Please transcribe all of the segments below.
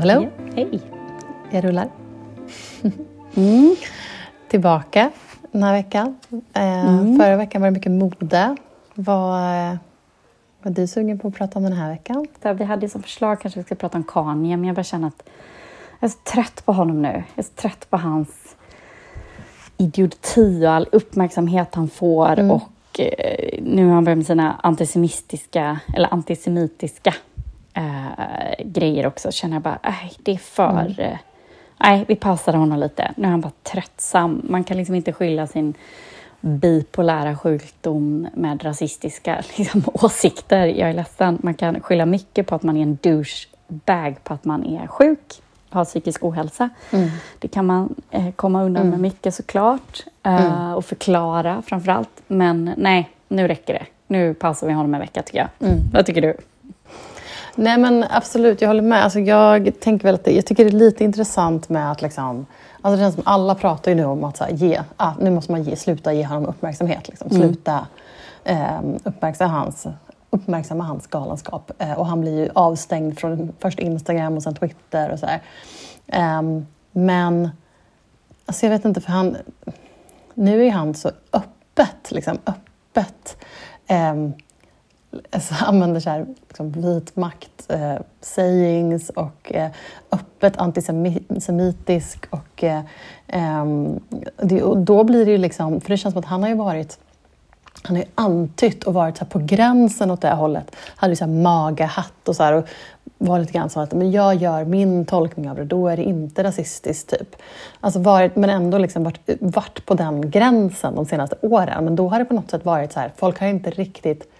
Hallå, hallå. Ja, hej. Jag rullar. Mm. Tillbaka den här veckan. Eh, Mm. Förra veckan var det mycket mode. Vad var du sugen på att prata om den här veckan? Vi hade som förslag kanske vi ska prata om Kanye, men jag bara känner att jag är så trött på honom nu. Jag är så trött på hans idioti och all uppmärksamhet han får Mm. och eh, nu har han börjat med sina antisemitiska, eller antisemitiska eh, grejer också. Känner jag bara, nej, det är för... Eh, nej, vi pausade honom lite. Nu är han bara tröttsam. Man kan liksom inte skylla sin bipolära sjukdom med rasistiska liksom, åsikter. Jag är ledsen. Man kan skylla mycket på att man är en douchebag, på att man är sjuk, har psykisk ohälsa. Det kan man eh, komma undan med mycket såklart eh, och förklara framför allt. Men nej, nu räcker det. Nu pausar vi honom en vecka tycker jag. Vad tycker du? Nej men absolut, jag håller med. Alltså, jag, tänker väl att det, jag tycker det är lite intressant med att liksom, alltså det känns som alla pratar ju nu om att så här, ge, ah, nu måste man ge, sluta ge honom uppmärksamhet. Liksom. Sluta eh, uppmärksamma, hans, uppmärksamma hans galenskap. Eh, och han blir ju avstängd från först Instagram och sen Twitter och så. Ehm, men alltså jag vet inte, för han, nu är han så öppet, liksom öppet. ehm, alltså, använder så här, liksom, vit makt eh, sayings och eh, öppet antisemitisk. Och, eh, ehm, det, och då blir det ju liksom, för det känns som att han har ju varit han har ju antytt och varit så här på gränsen åt det här hållet. Hade ju så här magahatt och så här, och var lite grann så att men jag gör min tolkning av det, då är det inte rasistiskt. Typ. Alltså varit, men ändå liksom varit, varit på den gränsen de senaste åren. Men då har det på något sätt varit så här, folk har inte riktigt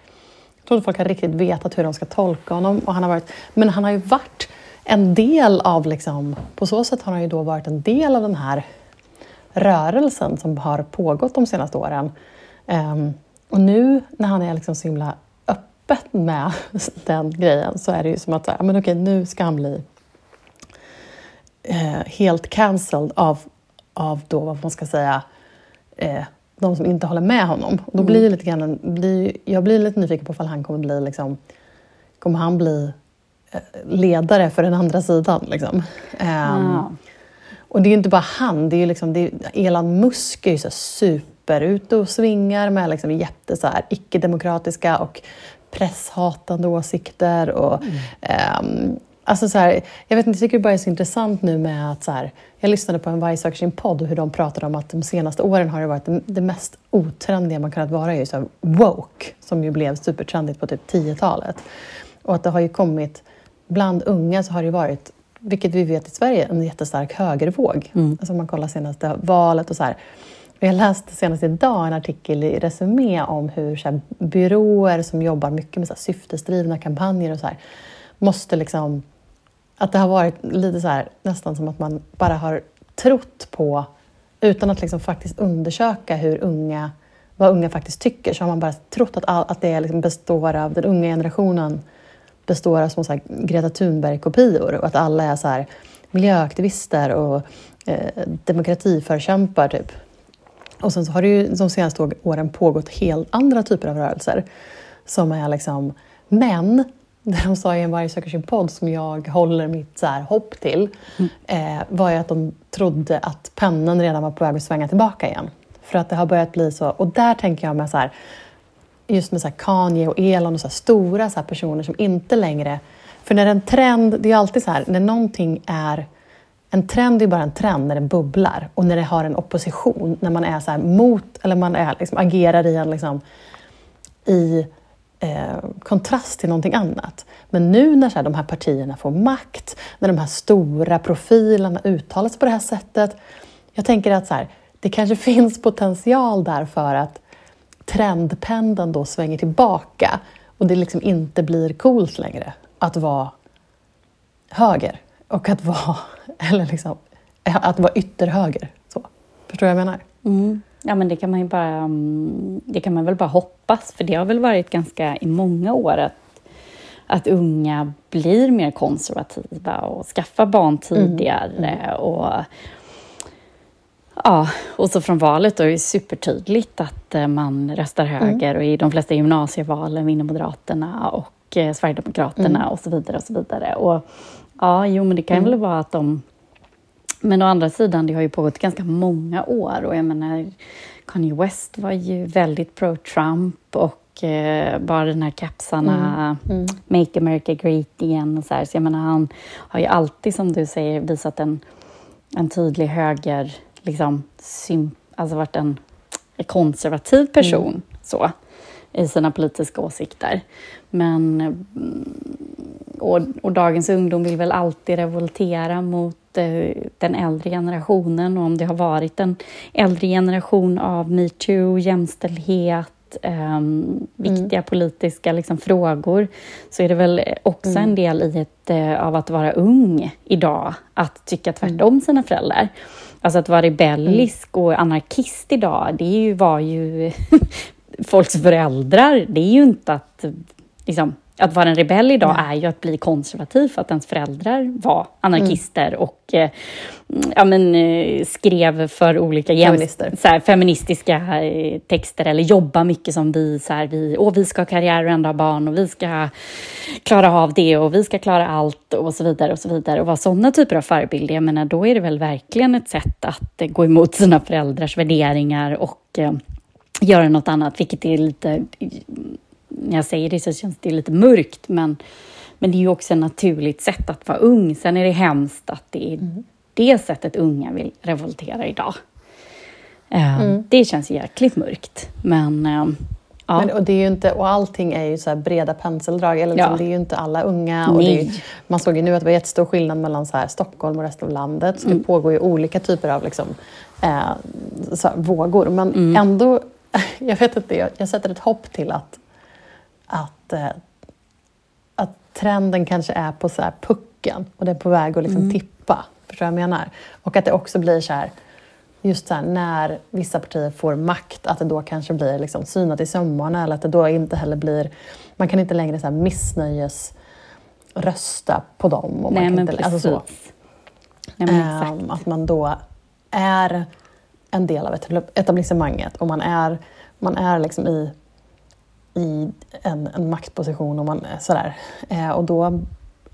jag tror inte folk har riktigt vetat hur de ska tolka honom. Och han har varit, men han har ju varit en del av, liksom, på så sätt har han ju då varit en del av den här rörelsen som har pågått de senaste åren. Um, och nu när han är liksom så himla öppet med den grejen så är det ju som att så här, men okej, nu ska han bli eh, helt cancelled av, av då, vad man ska säga, eh, de som inte håller med honom. Och då blir ju lite grann, blir, jag blir lite nyfiken på ifall han kommer bli liksom, kommer han bli eh, ledare för den andra sidan. Liksom. Ja. och det är ju inte bara han, det är ju liksom, det är, Elon Musk är ju så super ute och svingar med liksom jätte så här, icke-demokratiska och presshatande åsikter. Och, ehm, alltså så här, jag vet inte, jag tycker det bara är så intressant nu med att så här, jag lyssnade på en Varje söker sin podd och hur de pratade om att de senaste åren har det varit det, det mest otrendiga man kunnat vara är ju så här woke, som ju blev supertrendigt på typ 10-talet. Och att det har ju kommit, bland unga så har det varit, vilket vi vet i Sverige, en jättestark högervåg. Alltså om man kollar senaste valet och så här. Jag läste senast idag en artikel i Resumé om hur så här, byråer som jobbar mycket med så här, syftesdrivna kampanjer och så här, måste liksom... Att det har varit lite så här, nästan som att man bara har trott på, utan att liksom faktiskt undersöka hur unga, vad unga faktiskt tycker, så har man bara trott att, all, att det liksom består av, den unga generationen består av små så här Greta Thunberg-kopior och att alla är så här miljöaktivister och eh, demokratiförkämpar. Typ. Och sen så har det ju de senaste åren pågått helt andra typer av rörelser som är liksom män. Det de sa i en Varg söker sin podd som jag håller mitt så här hopp till eh, var ju att de trodde att pennan redan var på väg att svänga tillbaka igen. För att det har börjat bli så. Och där tänker jag med så här, just med så här Kanye och Elon och så här stora så här personer som inte längre... För när en trend, det är alltid så här, när någonting är... En trend är ju bara en trend när den bubblar och när det har en opposition, när man är så här mot, eller man är, liksom, agerar i en liksom, i eh, kontrast till någonting annat. Men nu när så här, de här partierna får makt, när de här stora profilerna uttalar sig på det här sättet. Jag tänker att så här, det kanske finns potential där för att trendpendeln då svänger tillbaka och det liksom inte blir coolt längre att vara höger och att vara, eller liksom, att vara ytterhöger. Så. Förstår du vad jag menar? Mm. Ja, men det kan man ju bara... mm, Det kan man väl bara hoppas, för det har väl varit ganska i många år att, att unga blir mer konservativa och skaffar barn tidigare. Och, ja, och så från valet då är det supertydligt att eh, man röstar höger och i de flesta gymnasievalen vinner Moderaterna och eh, Sverigedemokraterna och så vidare. och så vidare. Och Ja, jo, men det kan mm. väl vara att de... Men å andra sidan, det har ju pågått ganska många år och jag menar, Kanye West var ju väldigt pro-Trump och eh, bara den här kepsarna, mm. Mm. Make America Great igen och så här. Så jag menar, han har ju alltid, som du säger, visat en, en tydlig höger, liksom, alltså varit en konservativ person. Mm. så i sina politiska åsikter. Men, mm, och, och, dagens ungdom vill väl alltid revoltera mot eh, den äldre generationen och om det har varit en äldre generation av metoo, jämställdhet, eh, viktiga mm. politiska liksom, frågor så är det väl också mm. en del i ett, eh, av att vara ung idag, att tycka tvärtom mm. sina föräldrar. Alltså att vara rebellisk mm. och anarkist idag, det ju, var ju folks föräldrar, det är ju inte att... Liksom, att vara en rebell idag Nej. är ju att bli konservativ för att ens föräldrar var anarkister mm. och eh, ja, men, eh, skrev för olika så här, feministiska eh, texter eller jobba mycket som vi. Så här, vi, åh, vi ska ha karriär och ändå ha barn och vi ska klara av det och vi ska klara allt och så vidare och så vidare. Och vara sådana typer av förebilder, jag menar, då är det väl verkligen ett sätt att eh, gå emot sina föräldrars värderingar och eh, göra något annat, vilket är lite... När jag säger det så känns det lite mörkt, men, men det är ju också ett naturligt sätt att vara ung. Sen är det hemskt att det är mm. det sättet unga vill revoltera idag. Uh, mm. Det känns jäkligt mörkt, men... Uh, Ja. Men, och, det är ju inte, och allting är ju så breda penseldrag. Eller liksom, ja. Det är ju inte alla unga. Och ju, man såg ju nu att det var jättestor skillnad mellan så här, Stockholm och resten av landet. Så mm. Det pågår ju olika typer av liksom, eh, så här, vågor. Men mm. ändå jag vet inte, jag, jag sätter ett hopp till att, att, eh, att trenden kanske är på så här pucken och det är på väg att liksom mm. tippa. Förstår du vad jag menar? Och att det också blir så här, just så här, när vissa partier får makt, att det då kanske blir liksom synat i sömmarna eller att det då inte heller blir... Man kan inte längre så här missnöjes rösta på dem. Och Nej, man kan men inte, precis. Alltså så. Nej, men ähm, att man då är en del av etablissemanget och man är, man är liksom i, i en, en maktposition och man sådär. Eh, och då,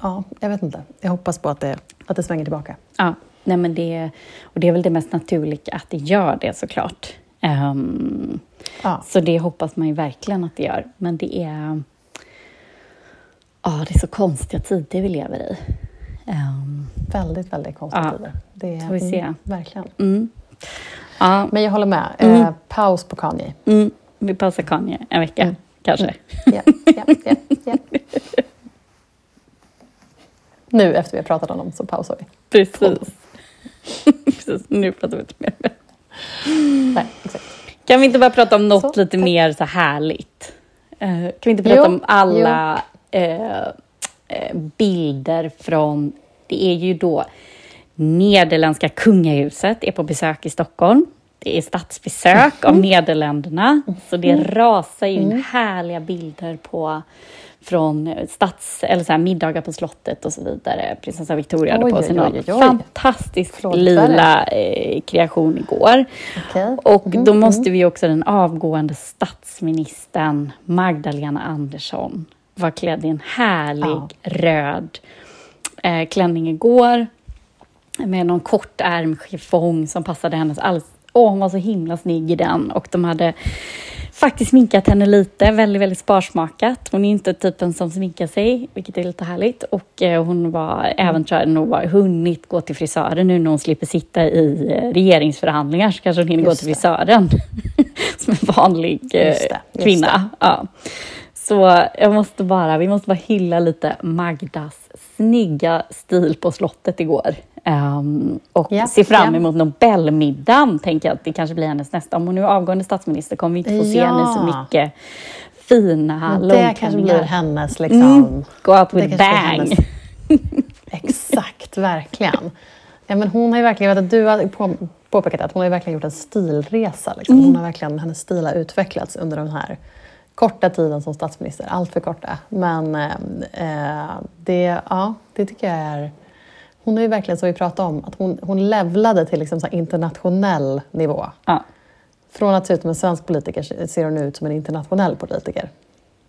ja, jag vet inte. Jag hoppas på att det, att det svänger tillbaka. Ja, nej men det, och det är väl det mest naturliga att det gör det såklart. Um, ja. Så det hoppas man ju verkligen att det gör. Men det är... Ja, det är så konstiga tider vi lever i. Um, väldigt, väldigt konstiga ja, tider. Det får vi se. Mm, verkligen. Mm. Ja. Men jag håller med. Mm. Eh, paus på Kanye. Mm. Vi pausar Kanye en vecka, mm. kanske. Mm. Yeah, yeah, yeah, nu efter vi har pratat om dem så pausar vi. Precis. Precis. Nu pratar vi inte mer. Nej, exakt. Kan vi inte bara prata om något så, lite tack. mer så härligt? Uh, kan vi inte prata jo, om alla uh, bilder från... Det är ju då Nederländska kungahuset är på besök i Stockholm. Det är statsbesök av mm. Nederländerna, så det mm. rasar in mm. härliga bilder på från stats, eller så här, middagar på slottet och så vidare. Prinsessa Victoria hade på sig någon fantastisk lila eh, kreation igår. Okay. Och mm, då måste vi också den avgående statsministern Magdalena Andersson vara klädd i en härlig ja. röd eh, klänning igår med någon kort ärmchiffong som passade hennes alls. Åh, hon var så himla snygg i den och de hade faktiskt sminkat henne lite, väldigt, väldigt sparsmakat. Hon är inte typen som sminkar sig, vilket är lite härligt. Och eh, hon var även, tror jag, nog var hunnit gå till frisören nu när hon slipper sitta i eh, regeringsförhandlingar, så kanske hon hinner just gå till frisören som en vanlig eh, kvinna. Ja. Så jag måste bara, vi måste bara hylla lite Magdas snygga stil på slottet igår. Um, och yeah, se fram emot yeah. Nobelmiddagen, tänker jag att det kanske blir hennes nästa. Om hon nu är avgående statsminister kommer vi inte få se ja. henne så mycket fina långklänningar. Det kanske blir hennes liksom... Mm, go out with bang! Exakt, verkligen. Ja, men hon har ju verkligen, vet, du har på, påpekat att hon har verkligen gjort en stilresa. Liksom. Mm. Hon har verkligen, hennes stil har utvecklats under den här korta tiden som statsminister. Allt för korta. Men eh, det, ja, det tycker jag är hon är ju verkligen, som vi pratade om, att hon, hon levlade till liksom så internationell nivå. Ja. Från att se ut som en svensk politiker ser hon ut som en internationell politiker.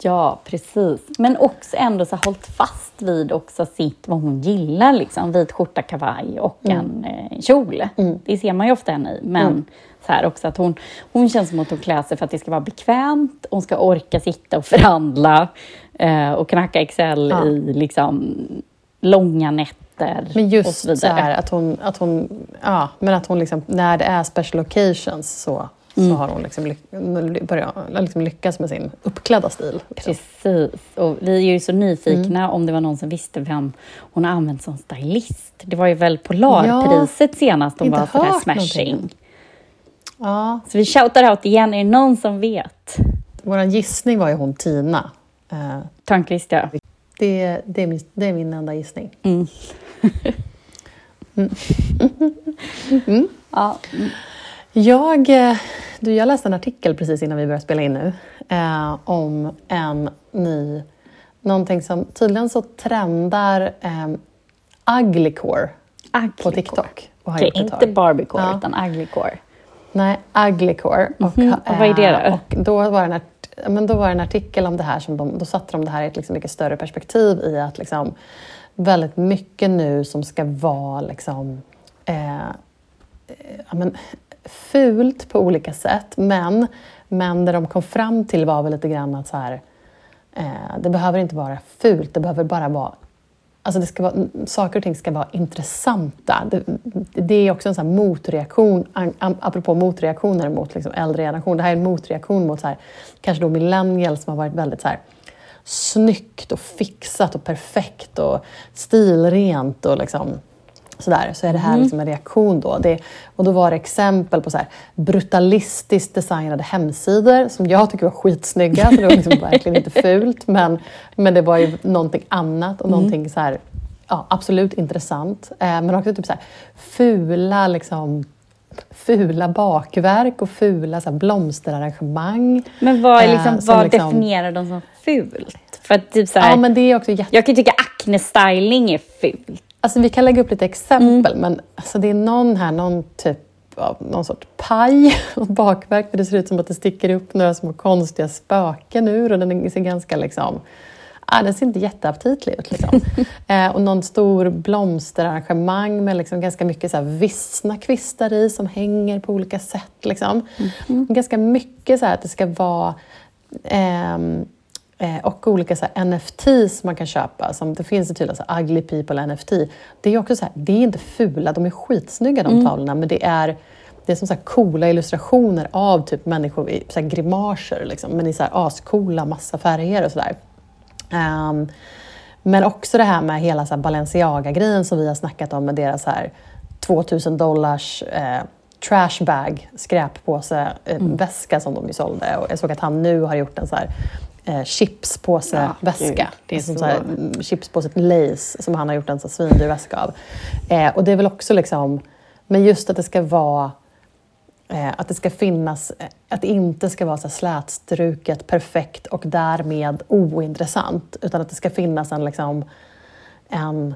Ja, precis. Men också ändå så hållit fast vid också sitt, vad hon gillar, liksom. vit skjorta, kavaj och mm. en eh, kjol. Mm. Det ser man ju ofta henne i. Men mm. så här också att hon, hon känns som att hon klär sig för att det ska vara bekvämt. Hon ska orka sitta och förhandla eh, och knacka Excel ja. i liksom, långa nätter. Men just så, så, här att hon, att hon, ja, men att hon liksom, när det är special occasions så mm. så har hon liksom ly börjat liksom lyckats med sin uppklädda stil. Liksom. Precis, och vi är ju så nyfikna mm. om det var någon som visste vem hon har använt som stylist. Det var ju väl Polarpriset ja, senast hon var sådär smashing. Ja. Så vi shoutar out igen, är det någon som vet? Vår gissning var ju hon Tina. Uh, Törnqvist, ja. Det, det, är min, det är min enda gissning. Mm. mm. mm. Ja. Jag, eh, du, jag läste en artikel precis innan vi började spela in nu eh, om en ny, någonting som tydligen så trendar eh, uglycore på TikTok. Och okay, inte barbiecore ja. utan uglycore. Nej, uglycore. Och, mm -hmm. och vad är det då? Eh, och då var det en, men då var en artikel om det här, som de, då satte de det här i ett liksom mycket större perspektiv i att liksom, väldigt mycket nu som ska vara liksom, eh, ja, men, fult på olika sätt, men, men det de kom fram till var väl lite grann att så här, eh, det behöver inte vara fult, det behöver bara vara Alltså det ska vara, mm, saker och ting ska vara intressanta. Det, det är också en sån motreaktion, apropå motreaktioner mot liksom äldre generation. Det här är en motreaktion mot så här, kanske då millennials som har varit väldigt så här, snyggt och fixat och perfekt och stilrent och liksom sådär, så är det här mm. liksom en reaktion då. Det, och då var det exempel på så här, brutalistiskt designade hemsidor som jag tycker var skitsnygga, så det var liksom verkligen inte fult, men, men det var ju någonting annat och mm. någonting så här, ja, absolut intressant. Eh, men också typ så här, fula liksom, fula bakverk och fula så här, blomsterarrangemang. Men vad, är liksom, eh, vad liksom, definierar de som fult? För att, typ, så här, ja, men det är också jätte... Jag kan tycka acne-styling är fult. Alltså vi kan lägga upp lite exempel, mm. men alltså det är någon här, någon typ av någon sorts paj, något bakverk, där det ser ut som att det sticker upp några små konstiga spöken ur och den ser ganska liksom Ah, den ser inte jätteaptitlig ut. Liksom. eh, och någon stor blomsterarrangemang med liksom ganska mycket så här vissna kvistar i som hänger på olika sätt. Liksom. Mm. Ganska mycket så här att det ska vara Eh, och olika så NFTs man kan köpa. Som det finns tydligen så Ugly People NFT. Det är också så här, det är inte fula, de är skitsnygga de mm. tavlorna, men det är det är som så coola illustrationer av typ människor i så grimaser, liksom, men i så här ascoola massa färger och sådär. Um, men också det här med hela så Balenciaga-grejen som vi har snackat om med deras här 2000 dollars eh, trashbag, skräppåse, eh, mm. väska som de ju sålde. Och jag såg att han nu har gjort en så här eh, chipspåseväska. Ja, det är som så här, mm, chipspåset Lace som han har gjort en så svindyr väska av. Eh, och det är väl också liksom, men just att det ska vara eh, att det ska finnas, eh, att det inte ska vara så slätstruket, perfekt och därmed ointressant. Utan att det ska finnas en, liksom, en,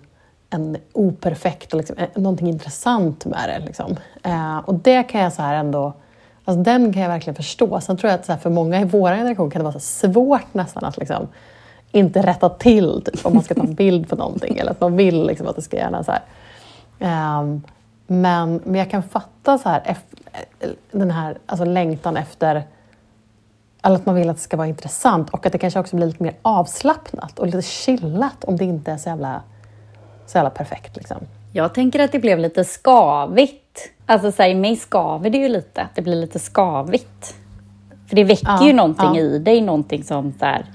en operfekt liksom, eh, någonting intressant med det. Liksom. Eh, och det kan jag så här ändå Alltså, den kan jag verkligen förstå. Sen tror jag att så här, för många i vår generation kan det vara så svårt nästan att liksom, inte rätta till typ, om man ska ta en bild på någonting eller att man vill liksom, att det ska gärna så här. Um, men, men jag kan fatta så här, eh, den här alltså, längtan efter eller att man vill att det ska vara intressant och att det kanske också blir lite mer avslappnat och lite chillat om det inte är så jävla, så jävla perfekt. Liksom. Jag tänker att det blev lite skavigt. Alltså så här, i mig skaver det ju lite, att det blir lite skavigt. För det väcker ja, ju någonting ja. i dig, någonting som så här,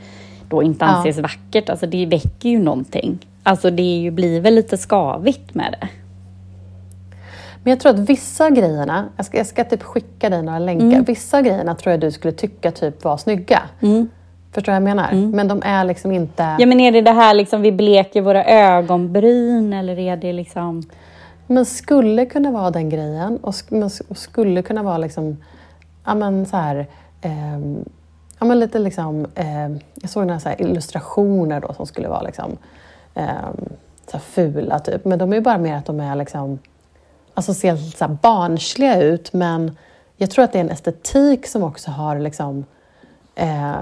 då inte anses ja. vackert. Alltså det väcker ju någonting. Alltså det ju, blir väl lite skavigt med det. Men jag tror att vissa grejerna, jag ska, jag ska typ skicka dig några länkar, mm. vissa grejerna tror jag du skulle tycka typ var snygga. Mm. Förstår du vad jag menar? Mm. Men de är liksom inte... Ja, men är det det här liksom vi bleker våra ögonbryn eller är det liksom... Men skulle kunna vara den grejen och, och skulle kunna vara liksom, ja men så här, eh, ja men lite liksom, eh, jag såg några så här illustrationer då som skulle vara liksom, eh, så fula typ, men de är bara mer att de är liksom, alltså ser så barnsliga ut men jag tror att det är en estetik som också har liksom, eh,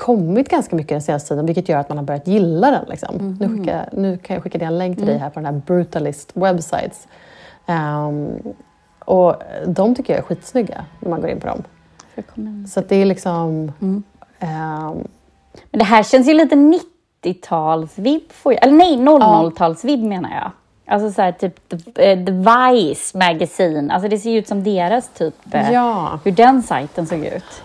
kommit ganska mycket den senaste tiden vilket gör att man har börjat gilla den. Liksom. Nu, skickar, nu kan jag skicka dig en länk till dig här på den här Brutalist Websites. Um, och de tycker jag är skitsnygga när man går in på dem. Så det är liksom... Mm. Um, Men det här känns ju lite 90-talsvibb, eller nej, 00-talsvibb menar jag. Alltså så här, typ The, uh, The Vice Magazine. Alltså det ser ju ut som deras typ, uh, ja. hur den sajten såg ut.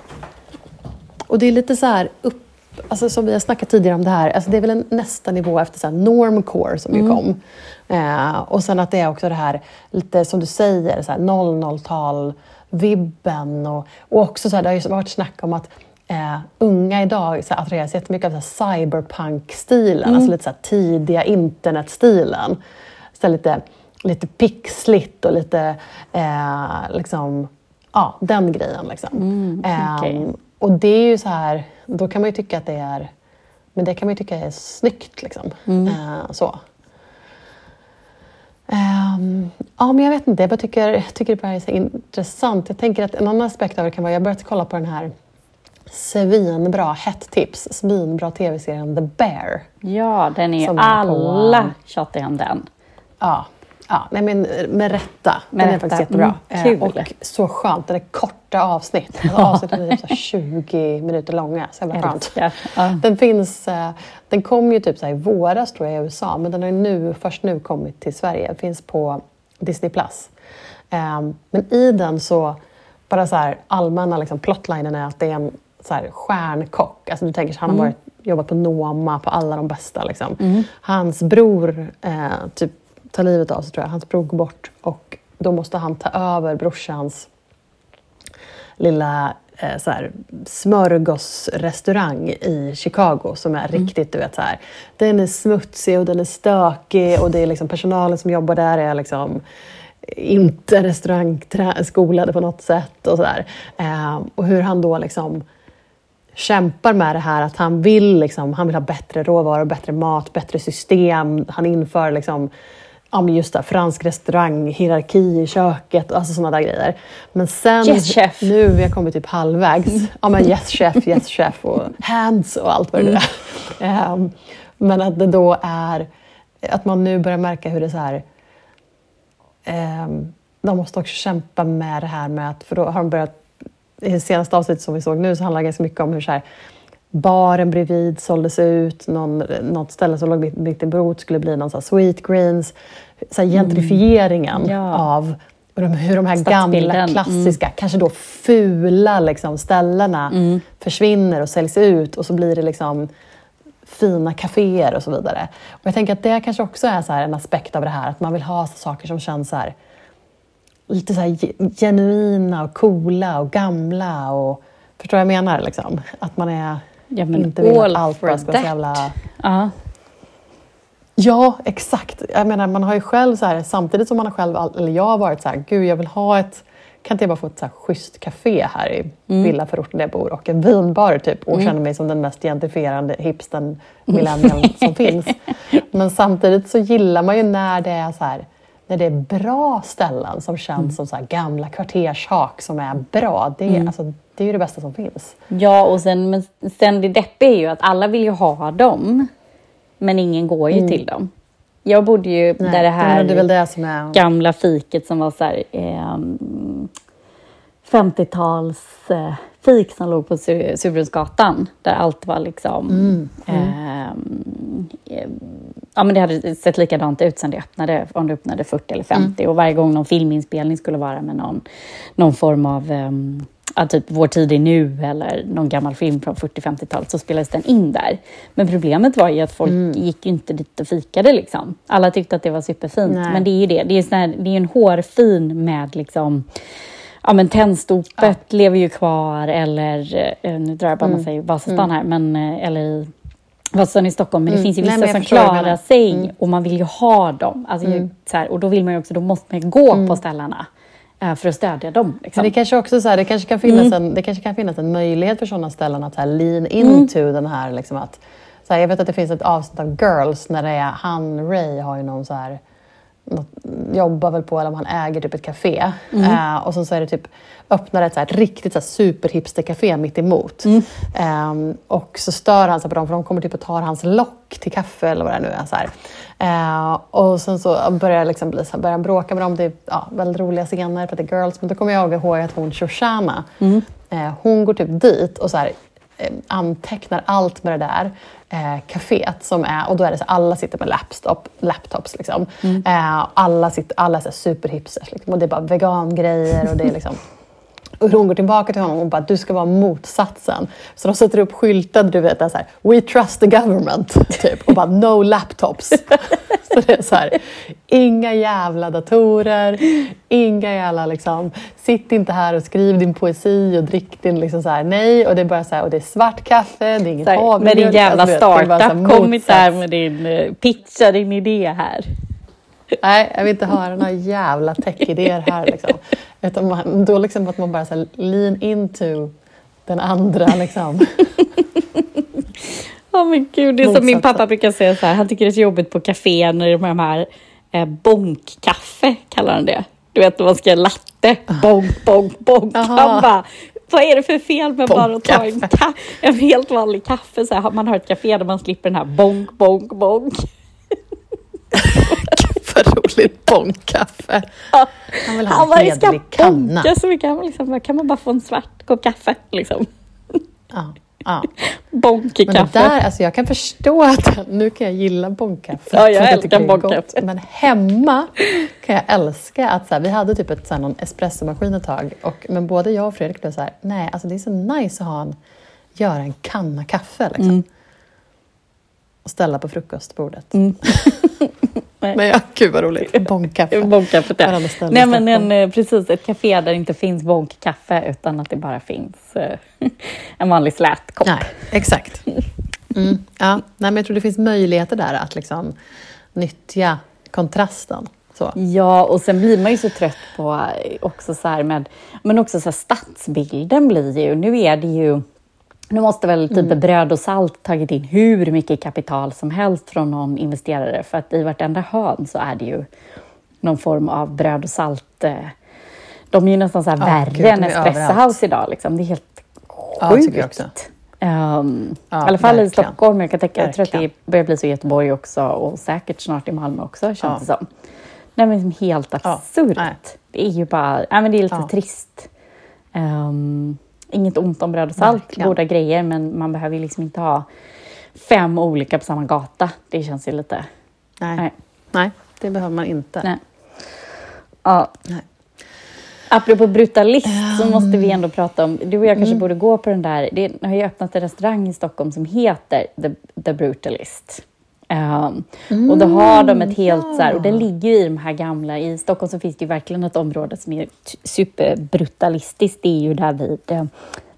Och det är lite så här upp Alltså som vi har snackat tidigare om det här, alltså det är väl en nästa nivå efter så normcore som mm. ju kom. Eh, och sen att det är också det här, lite som du säger, 00-tal, vibben och, och också så här, det har ju varit snack om att eh, unga idag så attraheras jättemycket av cyberpunk-stilen, mm. alltså lite så tidiga internetstilen. Så lite, lite pixligt och lite eh, liksom, ja, den grejen. Liksom. Mm, okay. eh, och det är ju så här, då kan man ju tycka att det är, men det kan man ju tycka är snyggt. Liksom. Mm. Eh, så. Um, ja, men jag vet inte, jag bara tycker, tycker det bara är så intressant. Jag tänker att en annan aspekt av det kan vara, jag har börjat kolla på den här svinbra, hett tips, svinbra tv-serien The Bear. Ja, den är ju alla tjatar om den. Ja, Ja, nej men med rätta. Med den rätta. är faktiskt jättebra. Mm, och så skönt. Det är korta avsnitt. Alltså, avsnitten är typ 20 minuter långa. Så jävla skönt. Ja. Den finns... Eh, den kom ju typ så i våras tror jag i USA, men den har nu, först nu kommit till Sverige. Den finns på Disney+. Plus. Ehm, men i den så, bara så här allmänna liksom, plotlinen är att det är en så här, stjärnkock. Alltså du tänker sig, han har mm. varit, jobbat på Noma, på alla de bästa. Liksom. Mm. Hans bror eh, typ tar livet av sig, tror jag. Hans bror går bort och då måste han ta över brorsans lilla eh, så här, smörgåsrestaurang i Chicago som är mm. riktigt, du vet så här. Den är smutsig och den är stökig och det är liksom personalen som jobbar där är liksom inte restaurangskolade på något sätt och sådär. Eh, och hur han då liksom kämpar med det här att han vill, liksom, han vill ha bättre råvaror, bättre mat, bättre system. Han inför liksom, ja, men just det, fransk restaurang, hierarki i köket, alltså sådana där grejer. Men sen, yes, chef. nu vi har kommit typ halvvägs, ja men yes chef, yes chef och hands och allt vad det är. Um, men att det då är, att man nu börjar märka hur det är så här, um, de måste också kämpa med det här med att, för då har de börjat, i det senaste avsnittet som vi såg nu så handlar det ganska mycket om hur så här, baren bredvid såldes ut, någon, något ställe som låg mitt, brot skulle bli någon så sweet greens. Så här gentrifieringen mm. ja. av hur de här gamla mm. klassiska, mm. kanske då fula liksom, ställena mm. försvinner och säljs ut och så blir det liksom fina kaféer och så vidare. Och jag tänker att det kanske också är så en aspekt av det här, att man vill ha saker som känns så här, lite så här genuina och coola och gamla. Och, förstår vad jag menar? Liksom? Att man är Ja, men inte vill att allt bara ska vara så jävla... Uh. Ja, exakt. Jag menar, man har ju själv så här, samtidigt som man har själv, eller jag har varit så här, gud jag vill ha ett, kan inte jag bara få ett så här schysst café här i mm. villaförorten där jag bor och en vinbar typ och mm. känner mig som den mest gentrifierande hipsten millennial som finns. Men samtidigt så gillar man ju när det är så här, när det är bra ställen som känns mm. som så gamla kvartershak som är bra. Det mm. alltså, det är ju det bästa som finns. Ja, och sen, men sen det deppiga är ju att alla vill ju ha dem, men ingen går ju mm. till dem. Jag bodde ju Nej, där det här det det är... gamla fiket som var så här, eh, 50-tals eh, fik som låg på Surbrunnsgatan, där allt var liksom mm. Mm. Eh, ja, men det hade sett likadant ut sen det öppnade, om det öppnade 40 eller 50. Mm. Och varje gång någon filminspelning skulle vara med någon, någon form av um, ja, typ Vår tid är nu eller någon gammal film från 40-50-talet så spelades den in där. Men problemet var ju att folk mm. gick inte dit och fikade. Liksom. Alla tyckte att det var superfint. Nej. Men det är ju det. Det är, sån här, det är en hårfin med liksom ja men Tennstopet ja. lever ju kvar eller, eh, nu drar jag bara mm. massa i Vasastan mm. här, men eh, eller Vasastan i Stockholm, men det mm. finns ju vissa Nej, som klarar sig mm. och man vill ju ha dem. Alltså, mm. så här, och då vill man ju också, då måste man ju gå mm. på ställena eh, för att stödja dem. Liksom. Men det kanske också så här, det kanske kan finnas, mm. en, det kanske kan finnas en möjlighet för sådana ställen att här, lean into mm. den här, liksom att, så här, jag vet att det finns ett avsnitt av Girls när det är han, Ray har ju någon så här jobbar väl på, eller om han äger typ ett café. Eh, och sen så är det typ, öppnar ett så här, riktigt så här, superhipstercafé mitt emot. Eh, och så stör han sig på dem, för de kommer typ och tar hans lock till kaffe eller vad det nu är. Så. Eh, och sen så börjar, jag liksom bli, så här, börjar han bråka med dem. Det är ja, väldigt roliga scener för att det är girls. Men då kommer jag ihåg att hon Shoshana, eh, hon går typ dit och så här, antecknar allt med det där eh, kaféet. Som är, och då är det så alla sitter med laptop, laptops. Liksom. Eh, alla, sitter, alla är superhipsters. Liksom, och det är bara vegangrejer och det är liksom och hon går tillbaka till honom och bara, du ska vara motsatsen. Så de sätter upp skyltar, du vet, där så här, we trust the government, typ. Och bara, no laptops. så det är så här, inga jävla datorer, inga jävla liksom, sitt inte här och skriv din poesi och drick din liksom så här, nej. Och det är bara så här, och det är svart kaffe, det är inget här, med din jävla Alltså, du vet, det är bara så här startup, kom inte här med din, eh, pitcha din idé här. Nej, jag vill inte höra några jävla tech-idéer här. Liksom. Utan man, då liksom att man bara så här, lean into den andra. Liksom. Ja men gud, det är som min Motsatsen. pappa brukar säga så här, han tycker det är så jobbigt på kafé när det är de här eh, bonkkaffe, kallar han det. Du vet när man ska göra latte, bonk, bonk, bonk. Han bara, vad är det för fel med bara att ta en, ka- en helt vanlig kaffe? Så här, man har ett café där man slipper den här bonk, bonk, bonk. Bonkkaffe. Ja. Han vill ha Han en hederlig kanna. bonka så mycket. Han bara liksom, kan man bara få en svart kopp kaffe? Liksom. Ja, ja. Bonk Men där, alltså jag kan förstå att nu kan jag gilla bonkkaffe. Ja, jag för att älskar bonkkaffe. Men hemma kan jag älska att så här, vi hade typ ett, så här, någon espressomaskin ett tag. Och, men både jag och Fredrik blev så här, nej alltså det är så nice att ha en, göra en kanna kaffe. Liksom. Mm. Och ställa på frukostbordet. Mm. Men ja, gud vad roligt. Bonkkaffe. Bonkkaffet, ja. Nej, men en, eh, precis ett café där det inte finns bonkkaffe utan att det bara finns eh, en vanlig slät kopp. Nej, exakt. Mm, ja. Nej, men jag tror det finns möjligheter där att liksom nyttja kontrasten. Så. Ja, och sen blir man ju så trött på eh, också så här med, men också så här stadsbilden blir ju, nu är det ju, nu måste väl typ Mm. bröd och salt tagit in hur mycket kapital som helst från någon investerare, för att i vartenda hörn så är det ju någon form av bröd och salt. Eh, de är ju nästan så här Ja, värre gud, än Espresso idag, liksom. det är helt Ja, sjukt. jag också. Ehm, Ja, I alla fall i verkligen. Stockholm. Jag, kan tänka, jag tror att det börjar bli så i Göteborg också och säkert snart i Malmö också känns Ja. det som. Nej, men helt absurt. nej. Det är ju bara, nej, men det är lite Ja. trist. Ehm, inget ont om bröd och salt, Verkligen. goda grejer, men man behöver ju liksom inte ha fem olika på samma gata. Det känns ju lite... Nej. Nej. Nej, det behöver man inte. Nej. Ja. Nej. Apropå brutalist så måste vi ändå prata om, du och jag Mm. kanske borde gå på den där, det har ju öppnat en restaurang i Stockholm som heter The, The Brutalist. Um, och då har de ett helt så här, och det ligger ju i de här gamla, i Stockholm så finns det ju verkligen ett område som är superbrutalistiskt, det är ju där vid, eh,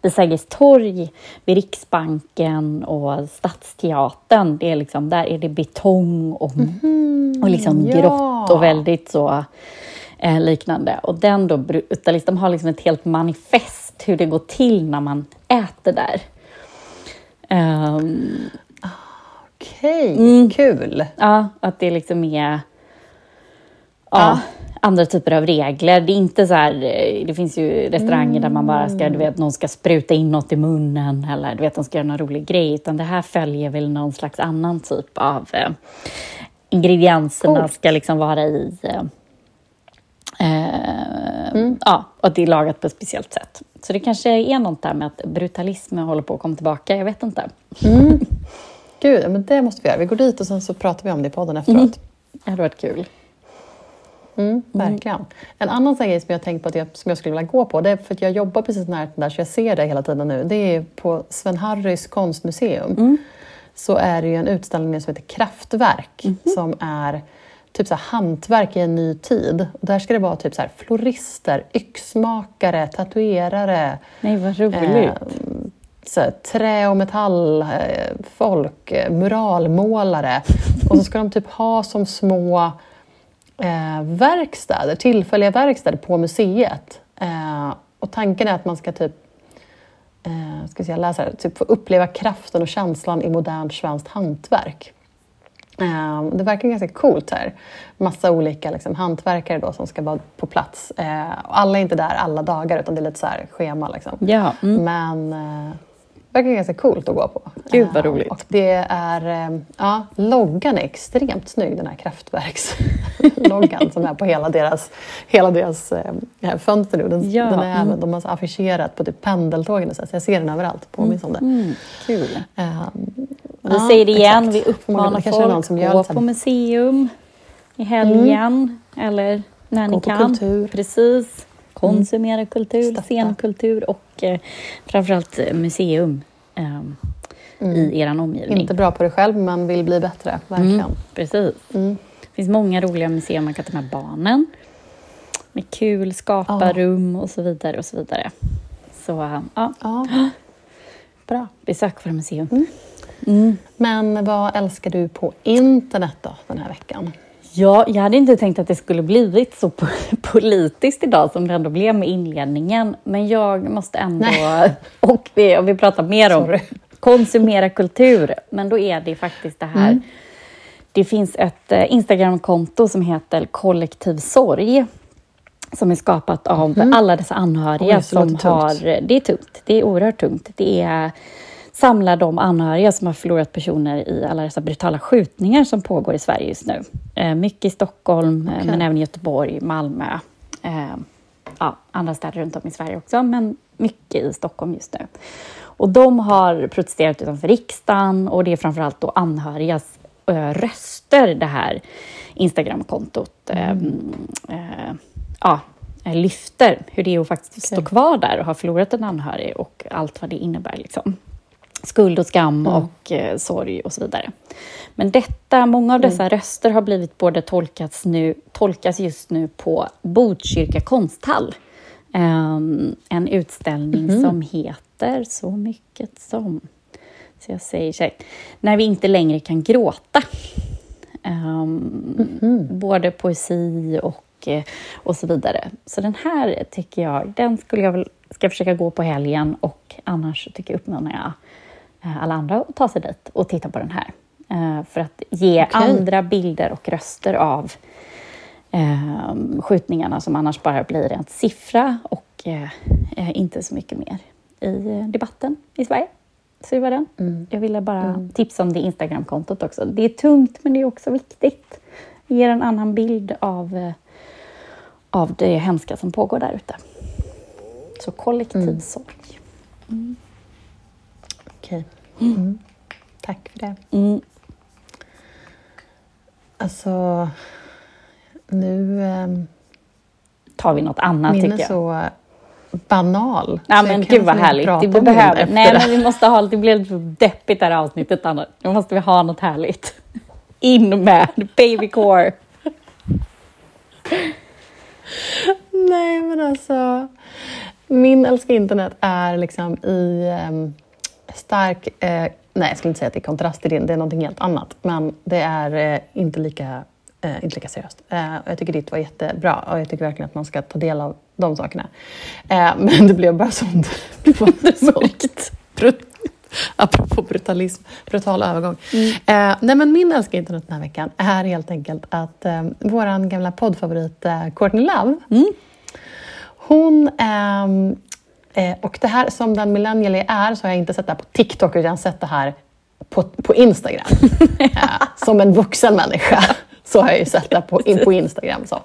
vid Sergels torg, vid Riksbanken och Stadsteatern, det är liksom, där är det betong och, och liksom ja. grått och väldigt så eh, liknande. Och den då, Brutalist, de har liksom ett helt manifest hur det går till när man äter där. Ehm, Okej, Mm. kul. ja, att det liksom är ja, Ja. andra typer av regler. Det är inte så här, det finns ju restauranger där man bara ska, du vet, någon ska spruta in något i munnen eller du vet, de ska göra någon rolig grej. Utan det här följer väl någon slags annan typ av eh, ingredienserna Coolt. ska liksom vara i eh, Eh, Ja, och det är lagat på ett speciellt sätt. Så det kanske är något där med att brutalismen håller på att komma tillbaka. Jag vet inte. Gud, men det måste vi göra. Vi går dit och sen så pratar vi om det i podden efteråt. Det hade varit kul. Mm, verkligen. En annan sån grej som jag tänkt på att jag, som jag skulle vilja gå på, det är för att jag jobbar precis nära den där så jag ser det hela tiden nu. Det är på Sven-Harrys konstmuseum. Så är det ju en utställning som heter Kraftverk som är typ så här hantverk i en ny tid. Och där ska det vara typ så här florister, yxmakare, tatuerare, Nej, vad roligt. Eh, så här, trä och metallfolk, eh, muralmålare. Och så ska de typ ha som små eh, verkstäder, tillfälliga verkstäder på museet. Eh, och tanken är att man ska typ eh, ska läser här, typ få uppleva kraften och känslan i modernt svenskt hantverk. Det verkar ganska coolt här. Massa olika liksom, hantverkare då som ska vara på plats. Alla är inte där alla dagar utan det är lite så här schema. Liksom. Ja, mm. Men verkar ganska coolt att gå på. Gud vad roligt. Och det är, ja, loggan är extremt snygg, den här kraftverksloggan som är på hela deras, hela deras äh, fönster nu. Den, Ja, den är mm. även, de har affischerat på typ pendeltågen och så, så jag ser den överallt, påminns om det. Mm, kul. Ehm, Vi ja, säger det igen, exakt. vi uppmanar folk som gör gå på museum i helgen eller när ni Gå på kan. kultur. Precis. Konsumera kultur, Stötta. scenkultur och eh, framförallt eh, museum eh, i er omgivning. Mm. Inte bra på det själv, men vill bli bättre. Verkligen. Mm, precis. Mm. Det finns många roliga museer man kan ta med barnen. Med kul skaparrum och så vidare och så vidare. Så ja, Ja. Bra. besök våra museum. Mm. Mm. Men vad älskar du på internet då, den här veckan? Ja, jag hade inte tänkt att det skulle blivit så po- politiskt idag som det ändå blev med inledningen. Men jag måste ändå, och vi, och vi pratar mer om Sorry. konsumera kultur, men då är det faktiskt det här. Mm. Det finns ett eh, Instagramkonto som heter Kollektiv sorg som är skapat av alla dessa anhöriga Oj, som har... Det är tungt. Det är oerhört tungt. Det är samlar de anhöriga som har förlorat personer i alla dessa brutala skjutningar som pågår i Sverige just nu. Eh, mycket i Stockholm, eh, Okej. men även i Göteborg, Malmö. Eh, ja, andra städer runt om i Sverige också, men mycket i Stockholm just nu. Och de har protesterat utanför riksdagen och det är framförallt då anhörigas röster det här Instagramkontot eh, ja, lyfter. Hur det är att faktiskt stå Okej. kvar där och ha förlorat en anhörig och allt vad det innebär. Liksom. Skuld och skam och eh, sorg och så vidare. Men detta, många av dessa röster har blivit både tolkats, nu, tolkas just nu på Botkyrka konsthall. Ehm, en utställning som heter Så mycket som... Så jag säger så här, När vi inte längre kan gråta. Ehm, Både poesi och, eh, och så vidare. Så den här tycker jag, den skulle jag väl ska försöka gå på helgen och annars tycker jag uppmanar jag alla andra att ta sig dit och titta på den här. Eh, För att ge Okej. andra bilder och röster av eh, skjutningarna som annars bara blir en siffra och eh, eh, inte så mycket mer i eh, debatten i Sverige. Så det var den. Jag ville bara tipsa om det Instagramkontot också. Det är tungt men det är också viktigt. Det ger en annan bild av, eh, av det hemska som pågår där ute. Så kollektiv sorg. Okej. Mm. Tack för det. Mm. Alltså, nu... ehm, Tar vi något annat min tycker är jag. så banal. Ja men gud vad härligt. den behöver, nej men vi måste ha, det blev lite deppigt det här avsnittet Anna. Nu måste vi ha något härligt. In med babycore. Nej, men alltså. Min älska internet är liksom i ehm, stark... Eh, nej, jag skulle inte säga att det är kontrast till din. Det är någonting helt annat. Men det är eh, inte, lika, eh, inte lika seriöst. Eh, och jag tycker ditt var jättebra och jag tycker verkligen att man ska ta del av de sakerna. Eh, men det blev bara sånt. Det. Brut- Apropå brutalism, brutal övergång. Eh, nej men min älska internet den här veckan är helt enkelt att eh, vår gamla poddfavorit eh, Courtney Love hon, ehm, eh, och det här som den millennial jag är så har jag inte sett det här på TikTok utan jag har sett det här på, på Instagram. eh, som en vuxen människa så har jag ju sett det på, in, på Instagram. Så.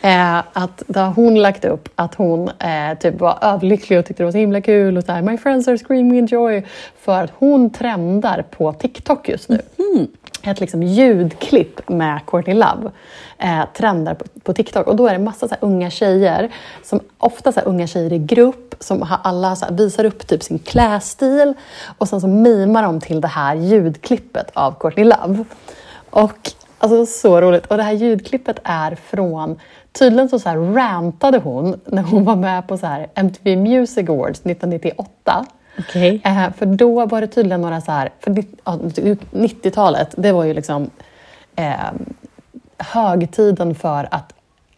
Eh, att då har hon lagt upp att hon eh, typ var överlycklig och tyckte det var så himla kul och så här, My friends are screaming in joy. För att hon trendar på TikTok just nu ett liksom ljudklipp med Courtney Love eh, trendar på, på TikTok. Och då är det massa så här unga tjejer, som ofta så här unga tjejer i grupp, som har alla så här, visar upp typ sin klädstil och sen så mimar de till det här ljudklippet av Courtney Love. Och alltså så roligt. Och det här ljudklippet är från, tydligen så, så här rantade hon när hon var med på så här MTV Music Awards 1998. Okej. Eh, för då var det tydligen några så här, för nitt- ja, 90-talet, det var ju liksom eh, högtiden för att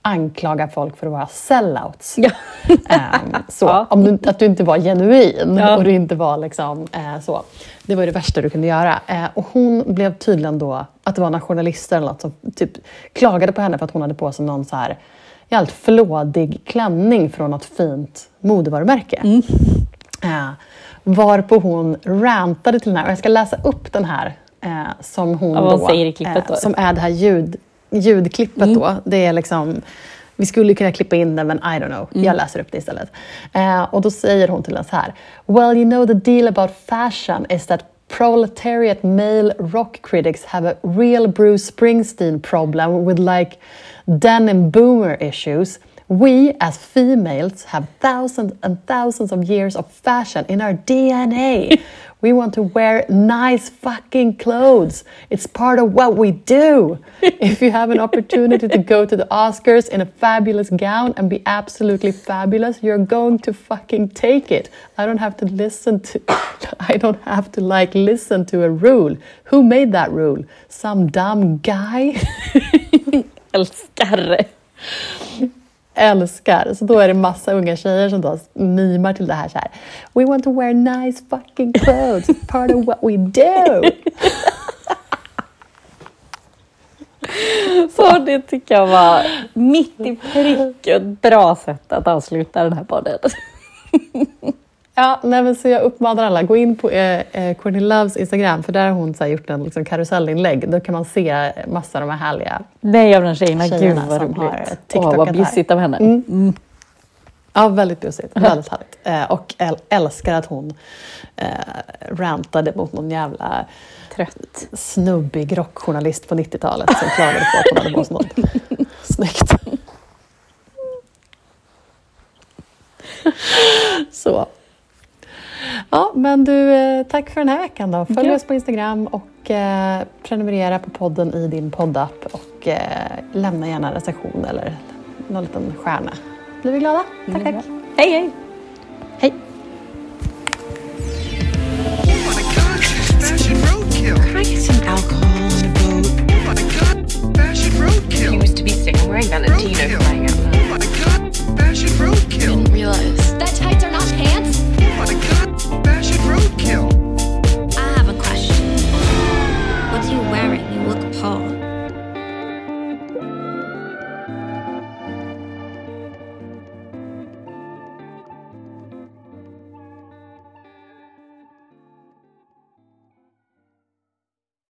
anklagar folk för att vara sellouts. Ja. Ehm, så, Ja. om du, att du inte var genuin Ja. och du inte var liksom, eh, så. Det var det värsta du kunde göra. Eh, och hon blev tydligen då, att det var några journalister eller något som typ klagade på henne för att hon hade på sig någon så här jävligt flådig klänning från något fint modevarumärke. Mm. Varpå hon rantade till den här, och jag ska läsa upp den här eh, som hon Ja, då, eh, då? som är det här ljud, ljudklippet Mm. då. Det är liksom, vi skulle kunna klippa in det men I don't know, Mm. jag läser upp det istället. Eh, och då säger hon till den så här. Well you know the deal about fashion is that proletariat male rock critics have a real Bruce Springsteen problem with like denim boomer issues. We, as females, have thousands and thousands of years of fashion in our DNA. We want to wear nice fucking clothes. It's part of what we do. If you have an opportunity to go to the Oscars in a fabulous gown and be absolutely fabulous, you're going to fucking take it. I don't have to listen to I don't have to like listen to a rule. Who made that rule? Some dumb guy? Älskar. Älskar. Så då är det massa unga tjejer som då mimar till det här så här. We want to wear nice fucking clothes, It's part of what we do. Så det tycker jag var mitt i prick ett bra sätt att avsluta den här podden. Ja, nej men så jag uppmanar alla, gå in på eh, eh, Courtney Loves Instagram för där har hon så gjort en liksom, karusellinlägg. Då kan man se massa av de här härliga Nej, av de tjejerna. Gud Tjejerna vad som roligt. Åh, TikTokat vad här. bjussigt av henne. Mm. Ja, väldigt bussigt. Väldigt härligt. Eh, och äl- älskar att hon eh, rantade mot någon jävla Trött. snubbig rockjournalist på 90-talet som klagade på att hon hade på sig något snyggt. Så. Ja, men du, eh, tack för den här veckan då. Följ Ja. oss på Instagram och eh, prenumerera på podden i din poddapp och eh, lämna gärna en recension eller någon liten stjärna. Blir vi glada? Tack, tack. Hej, hej! Hej! Oh? Oh to be sick. I'm wearing Valentino crying out loud. Oh my god, fashion roadkill. Didn't realize. That tights are not pants? Fashion roadkill. I have a question. What are you wearing? You look Paul.